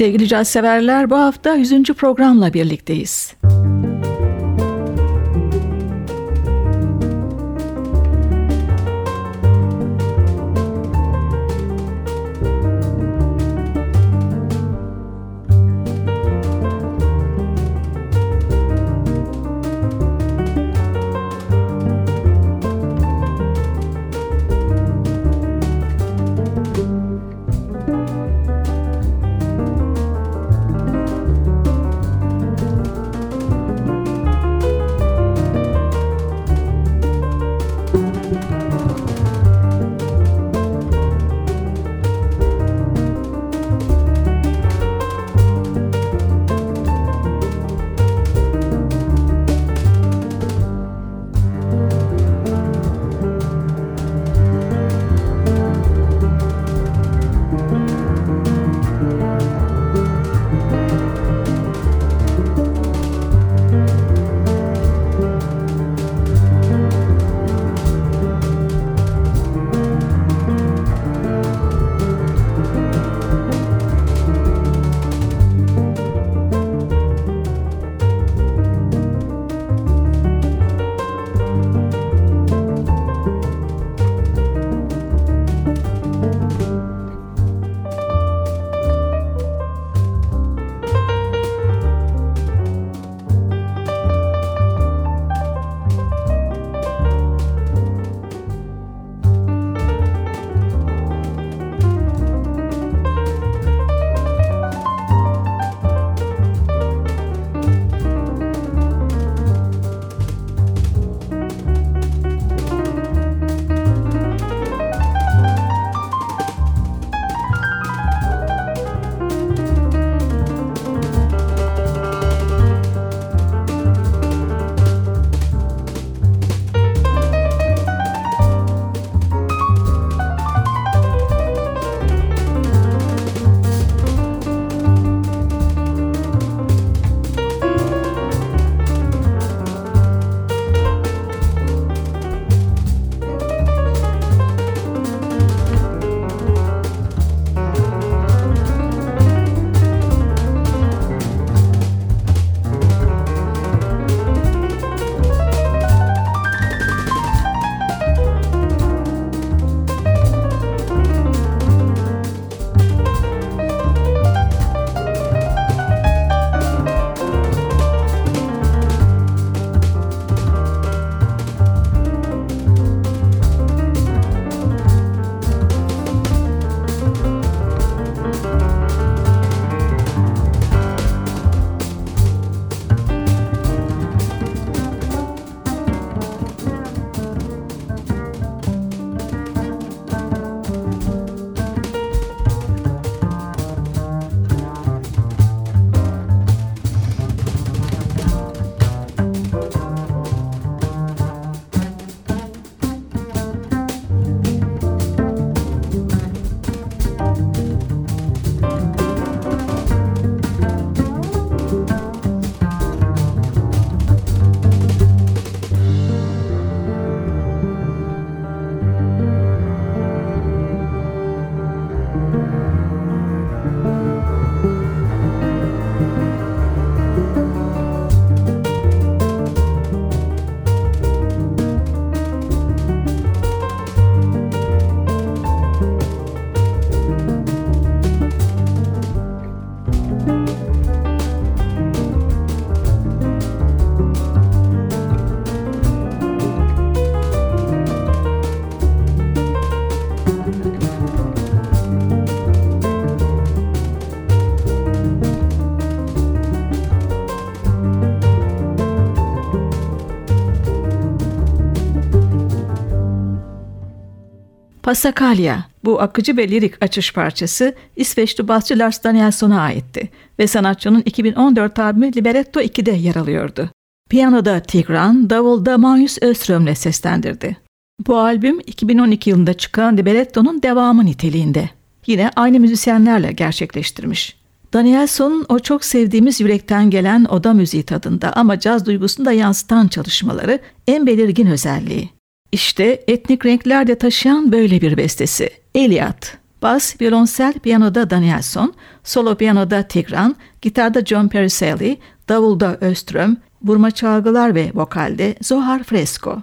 Sevgili caz severler bu hafta 100. programla birlikteyiz. Passacaglia, bu akıcı ve lirik açış parçası İsveçli basçı Lars Danielson'a aitti ve sanatçının 2014 albümü Libretto 2'de yer alıyordu. Piyanoda Tigran, davulda Magnus Öström'le seslendirdi. Bu albüm 2012 yılında çıkan Libretto'nun devamı niteliğinde. Yine aynı müzisyenlerle gerçekleştirmiş. Danielson'un o çok sevdiğimiz yürekten gelen oda müziği tadında ama caz duygusunu da yansıtan çalışmaları en belirgin özelliği. İşte etnik renkler de taşıyan böyle bir bestesi. Eliat. Bas, violonsel, piyanoda Danielson, solo piyanoda Tigran, gitarda John Periselli, davulda Öström, vurma çalgılar ve vokalde Zohar Fresco.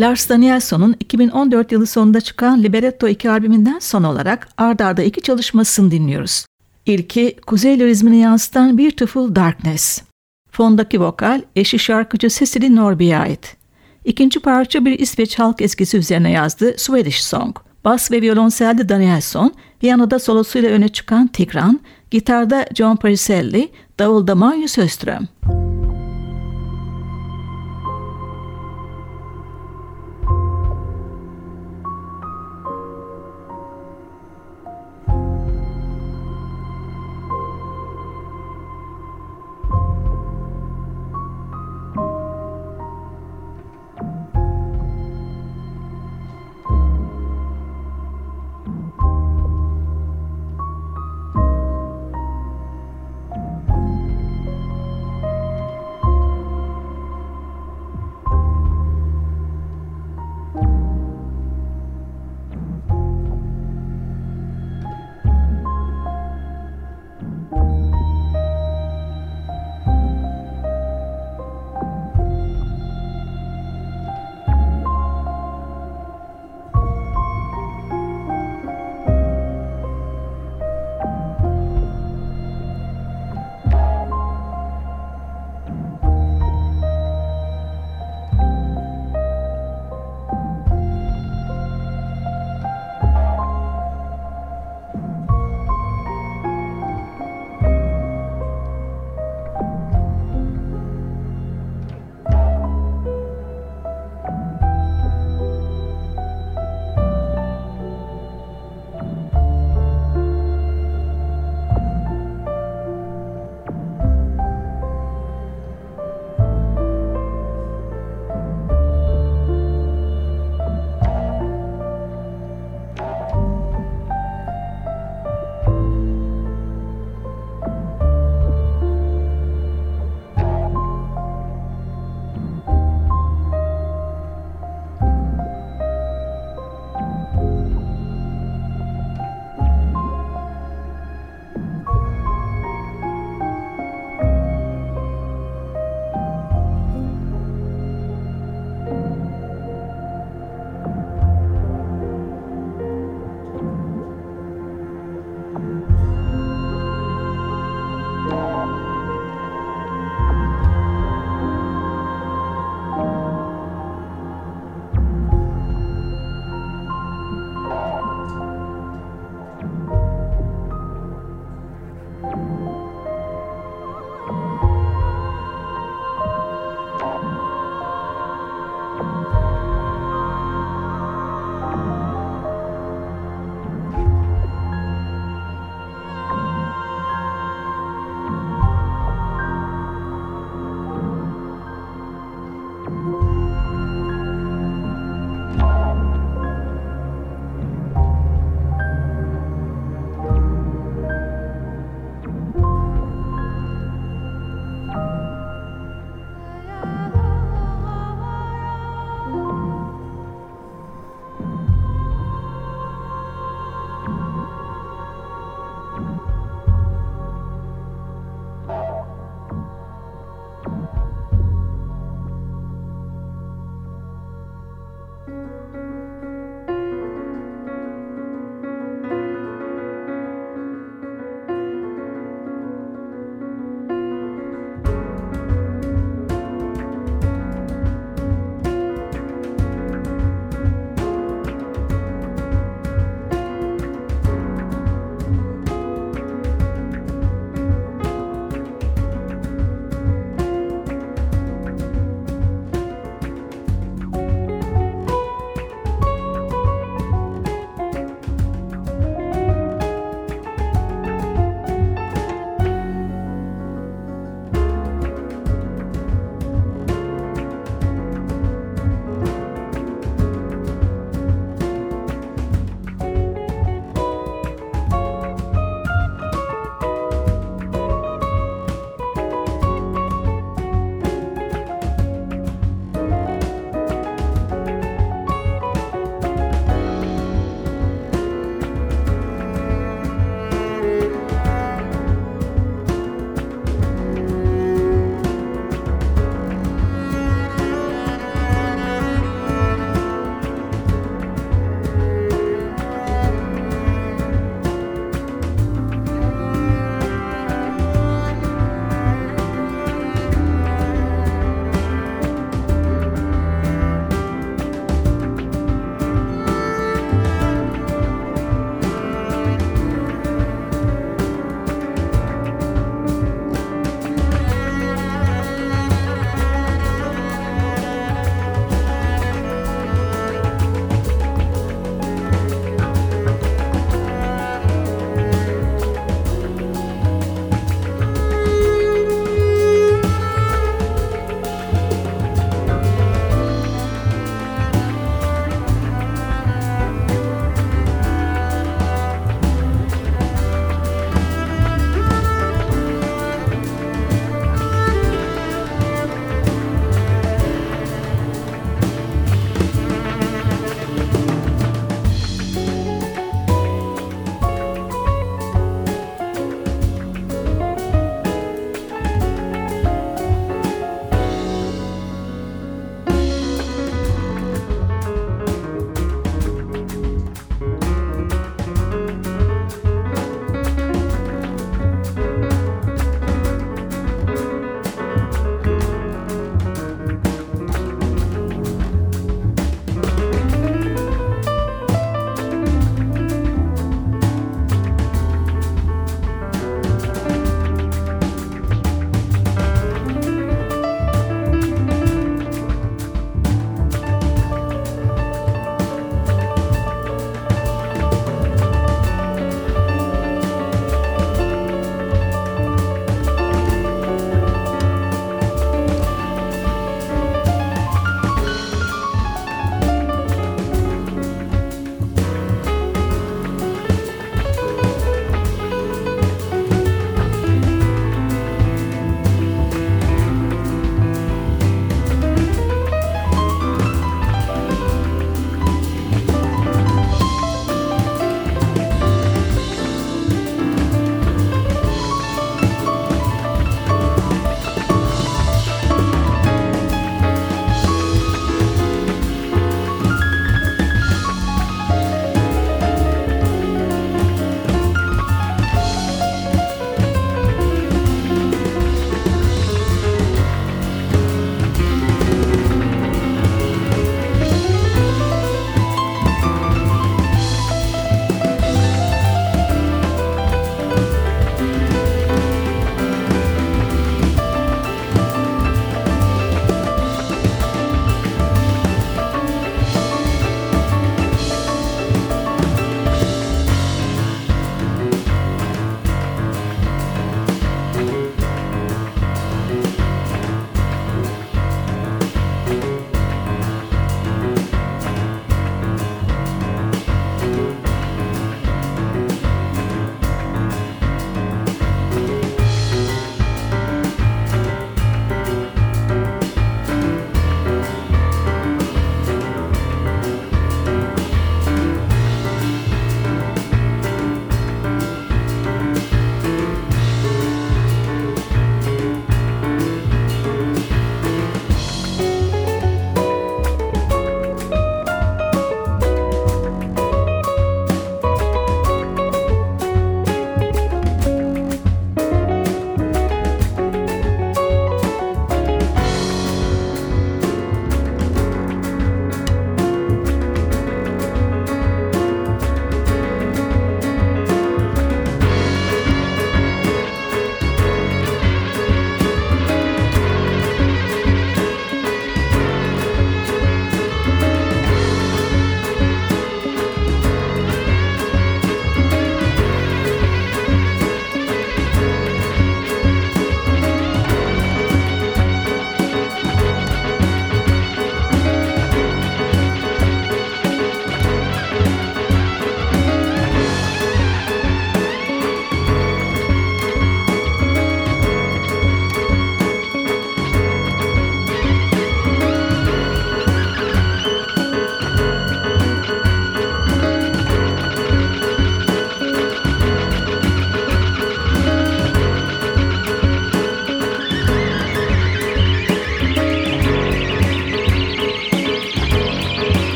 Lars Danielson'un 2014 yılı sonunda çıkan Libretto 2 albümünden son olarak ard arda iki çalışmasını dinliyoruz. İlki Kuzey Lirizmini yansıtan Beautiful Darkness. Fondaki vokal eşi şarkıcı Cecily Norby'e ait. İkinci parça bir İsveç halk eskisi üzerine yazdığı Swedish Song. Bas ve violonselde Danielson, piyanoda solosuyla öne çıkan Tigran, gitarda John Periselli, davulda Magnus Öström.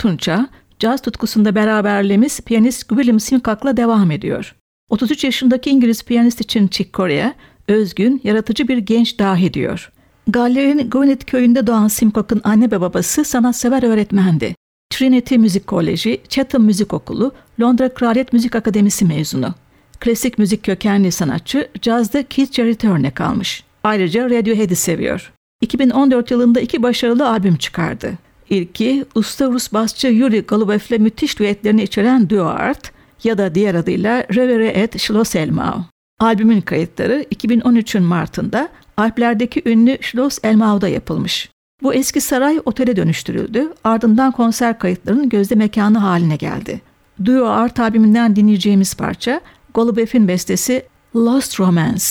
Tunça, caz tutkusunda beraberliğimiz piyanist William Simcock'la devam ediyor. 33 yaşındaki İngiliz piyanist için Chick Corea, özgün, yaratıcı bir genç dahi diyor. Galler'in Gwynedd köyünde doğan Simcock'un anne ve babası sanatsever öğretmendi. Trinity Müzik Koleji, Chatham Müzik Okulu, Londra Kraliyet Müzik Akademisi mezunu. Klasik müzik kökenli sanatçı, cazda Keith Jarrett'e örnek almış. Ayrıca Radiohead'i seviyor. 2014 yılında iki başarılı albüm çıkardı. İlki, usta Rus basçı Yuri Golubev'le müthiş düetlerini içeren Duo Art ya da diğer adıyla Revere et Schloss Elmau. Albümün kayıtları 2013'ün Mart'ında Alplerdeki ünlü Schloss Elmau'da yapılmış. Bu eski saray otele dönüştürüldü, ardından konser kayıtlarının gözde mekanı haline geldi. Duo Art albümünden dinleyeceğimiz parça Golubev'in bestesi Lost Romance.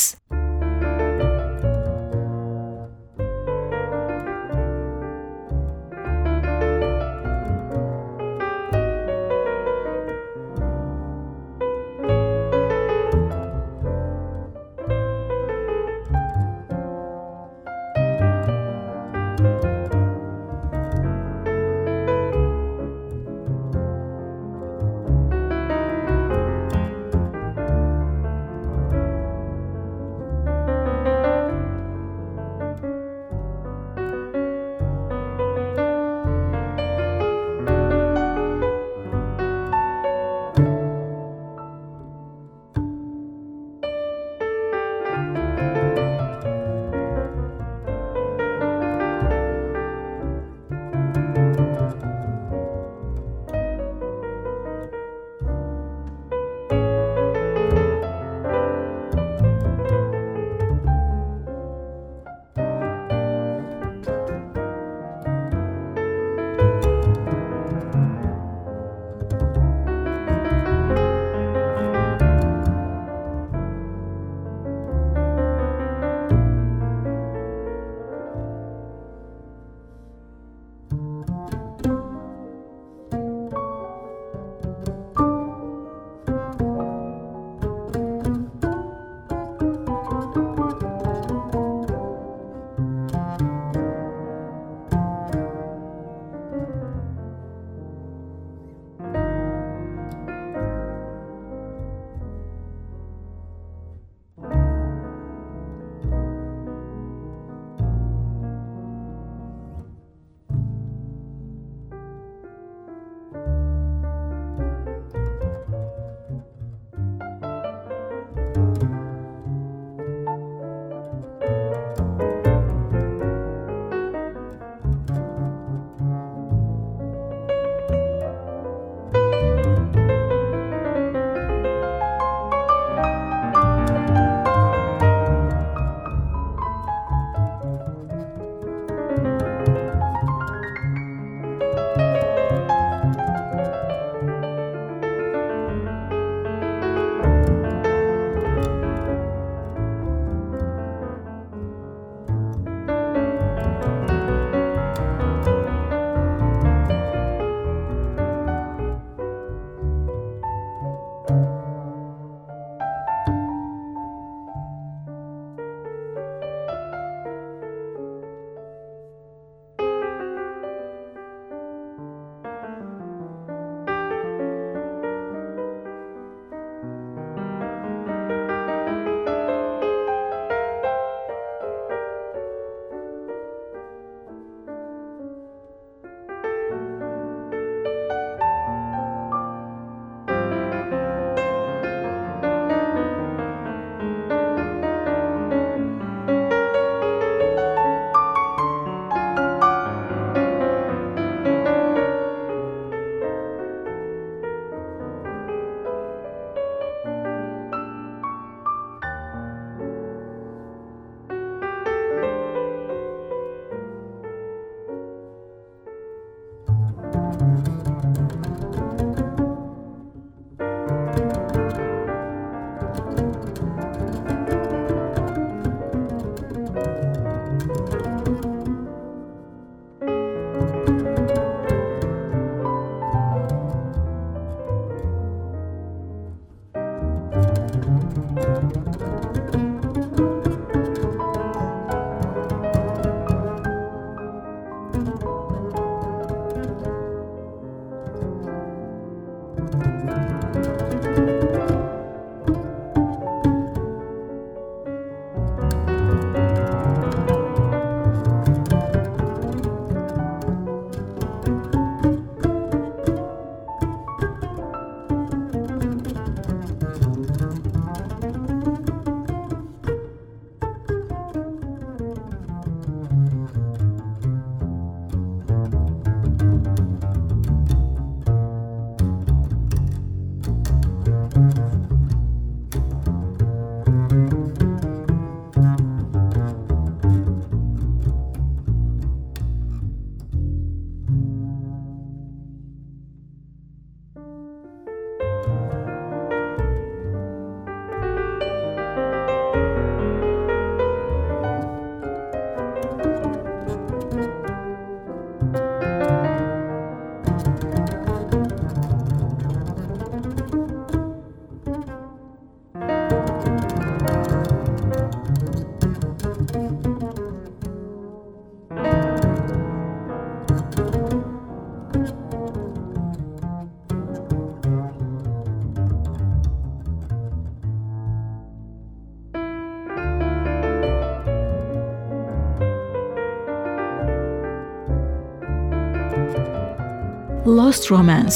Lost Romance.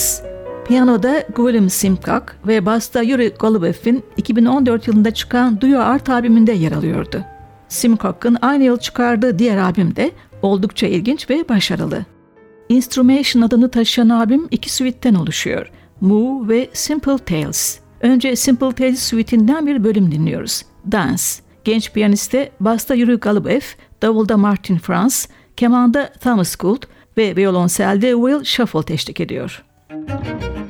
Piyanoda Gwilym Simcock ve basta Yuri Golubev'in 2014 yılında çıkan Duo Art albümünde yer alıyordu. Simcock'ın aynı yıl çıkardığı diğer albüm de oldukça ilginç ve başarılı. Instrumation adını taşıyan albüm iki suite'ten oluşuyor. Moo ve Simple Tales. Önce Simple Tales suite'inden bir bölüm dinliyoruz. Dance. Genç piyaniste basta Yuri Golubev, davulda Martin Franz, kemanda Thomas Gould ve violonselde Will Shuffle teşlik ediyor. Müzik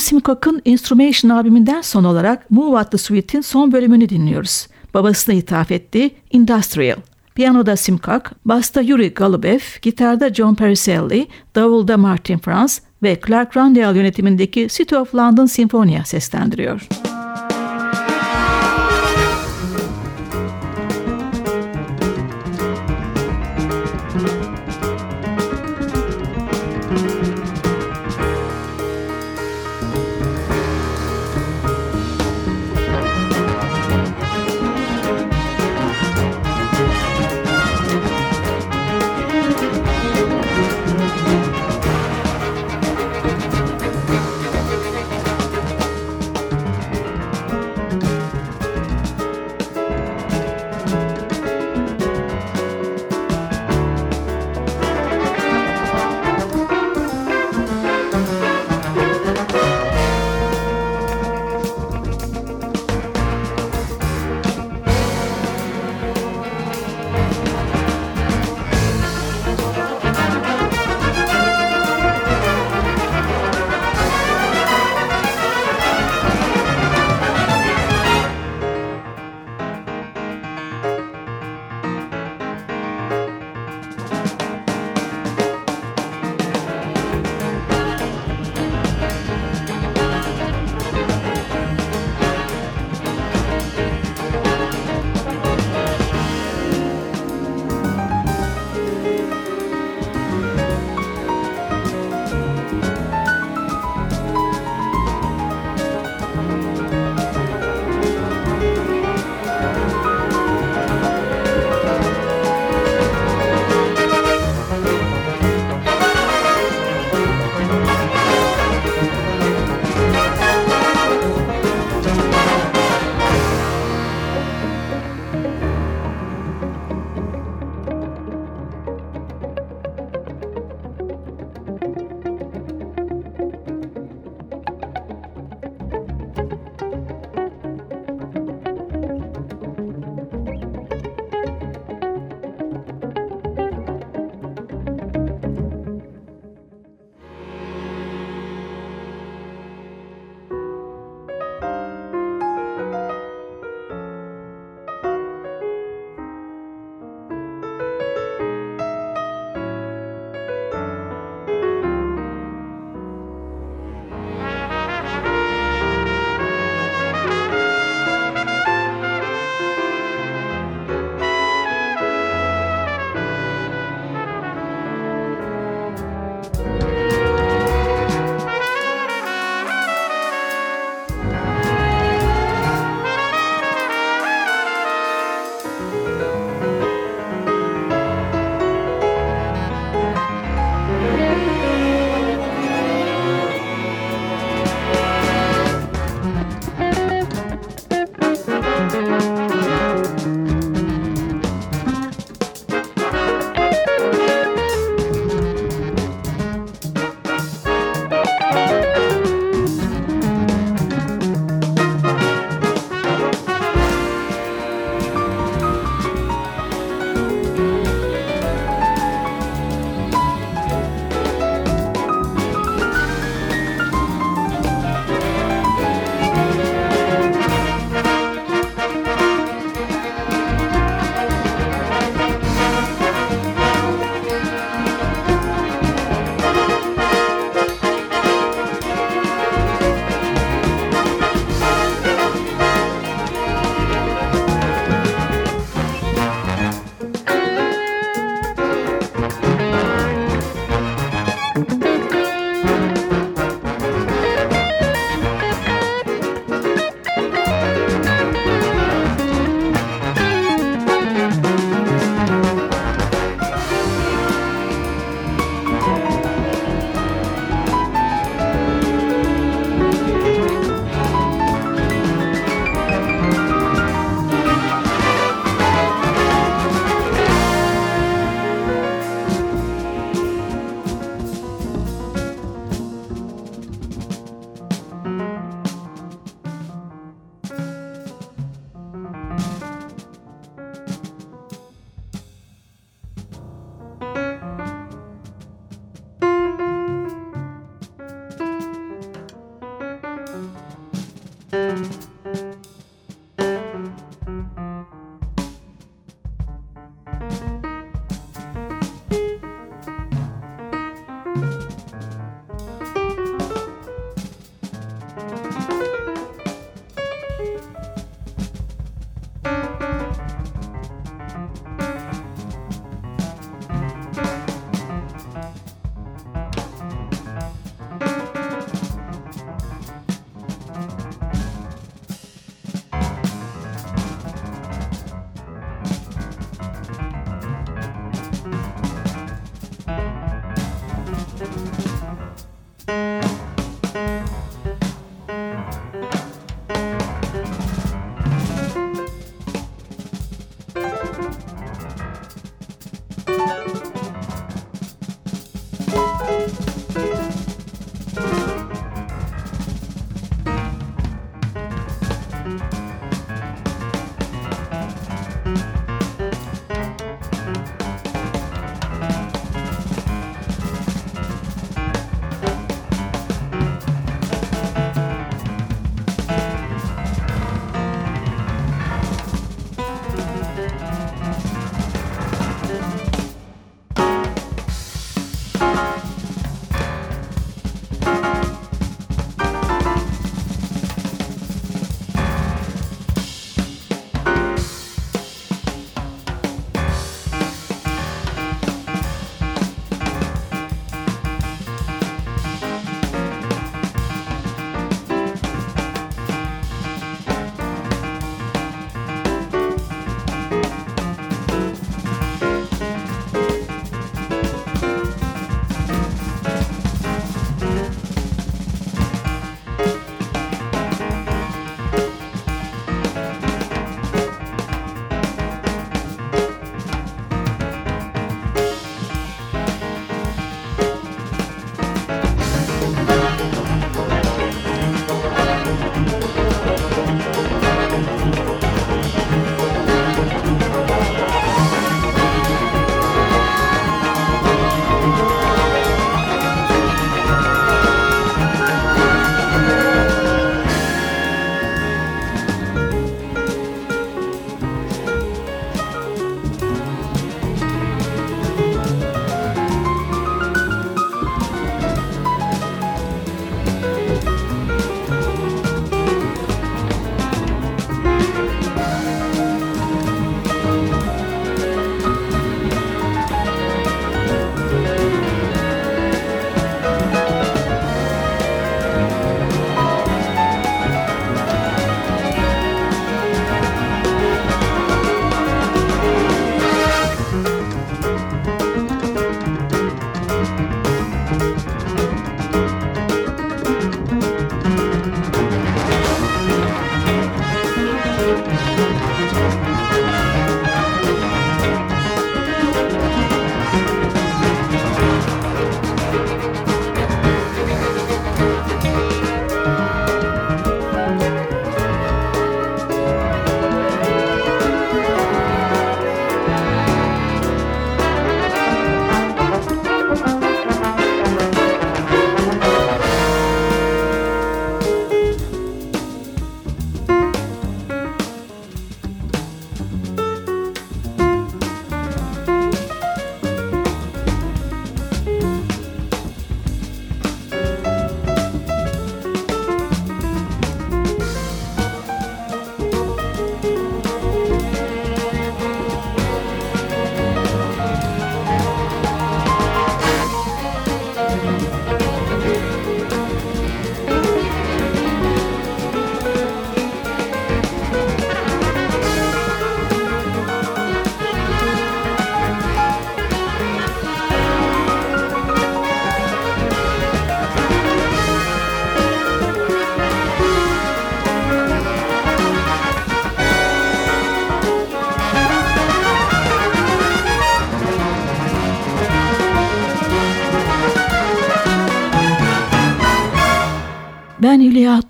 Simcock'ın Instrumentation albümünden son olarak Move At The Suite'in son bölümünü dinliyoruz. Babasına ithaf ettiği Industrial. Piyanoda Simcock, basta Yuri Golubev, gitarda John Pericelli, davulda Martin Franz ve Clark Randall yönetimindeki City of London Sinfonia seslendiriyor. Ben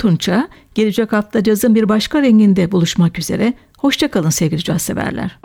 Tunça. Gelecek hafta cazın bir başka renginde buluşmak üzere. Hoşçakalın sevgili caz severler.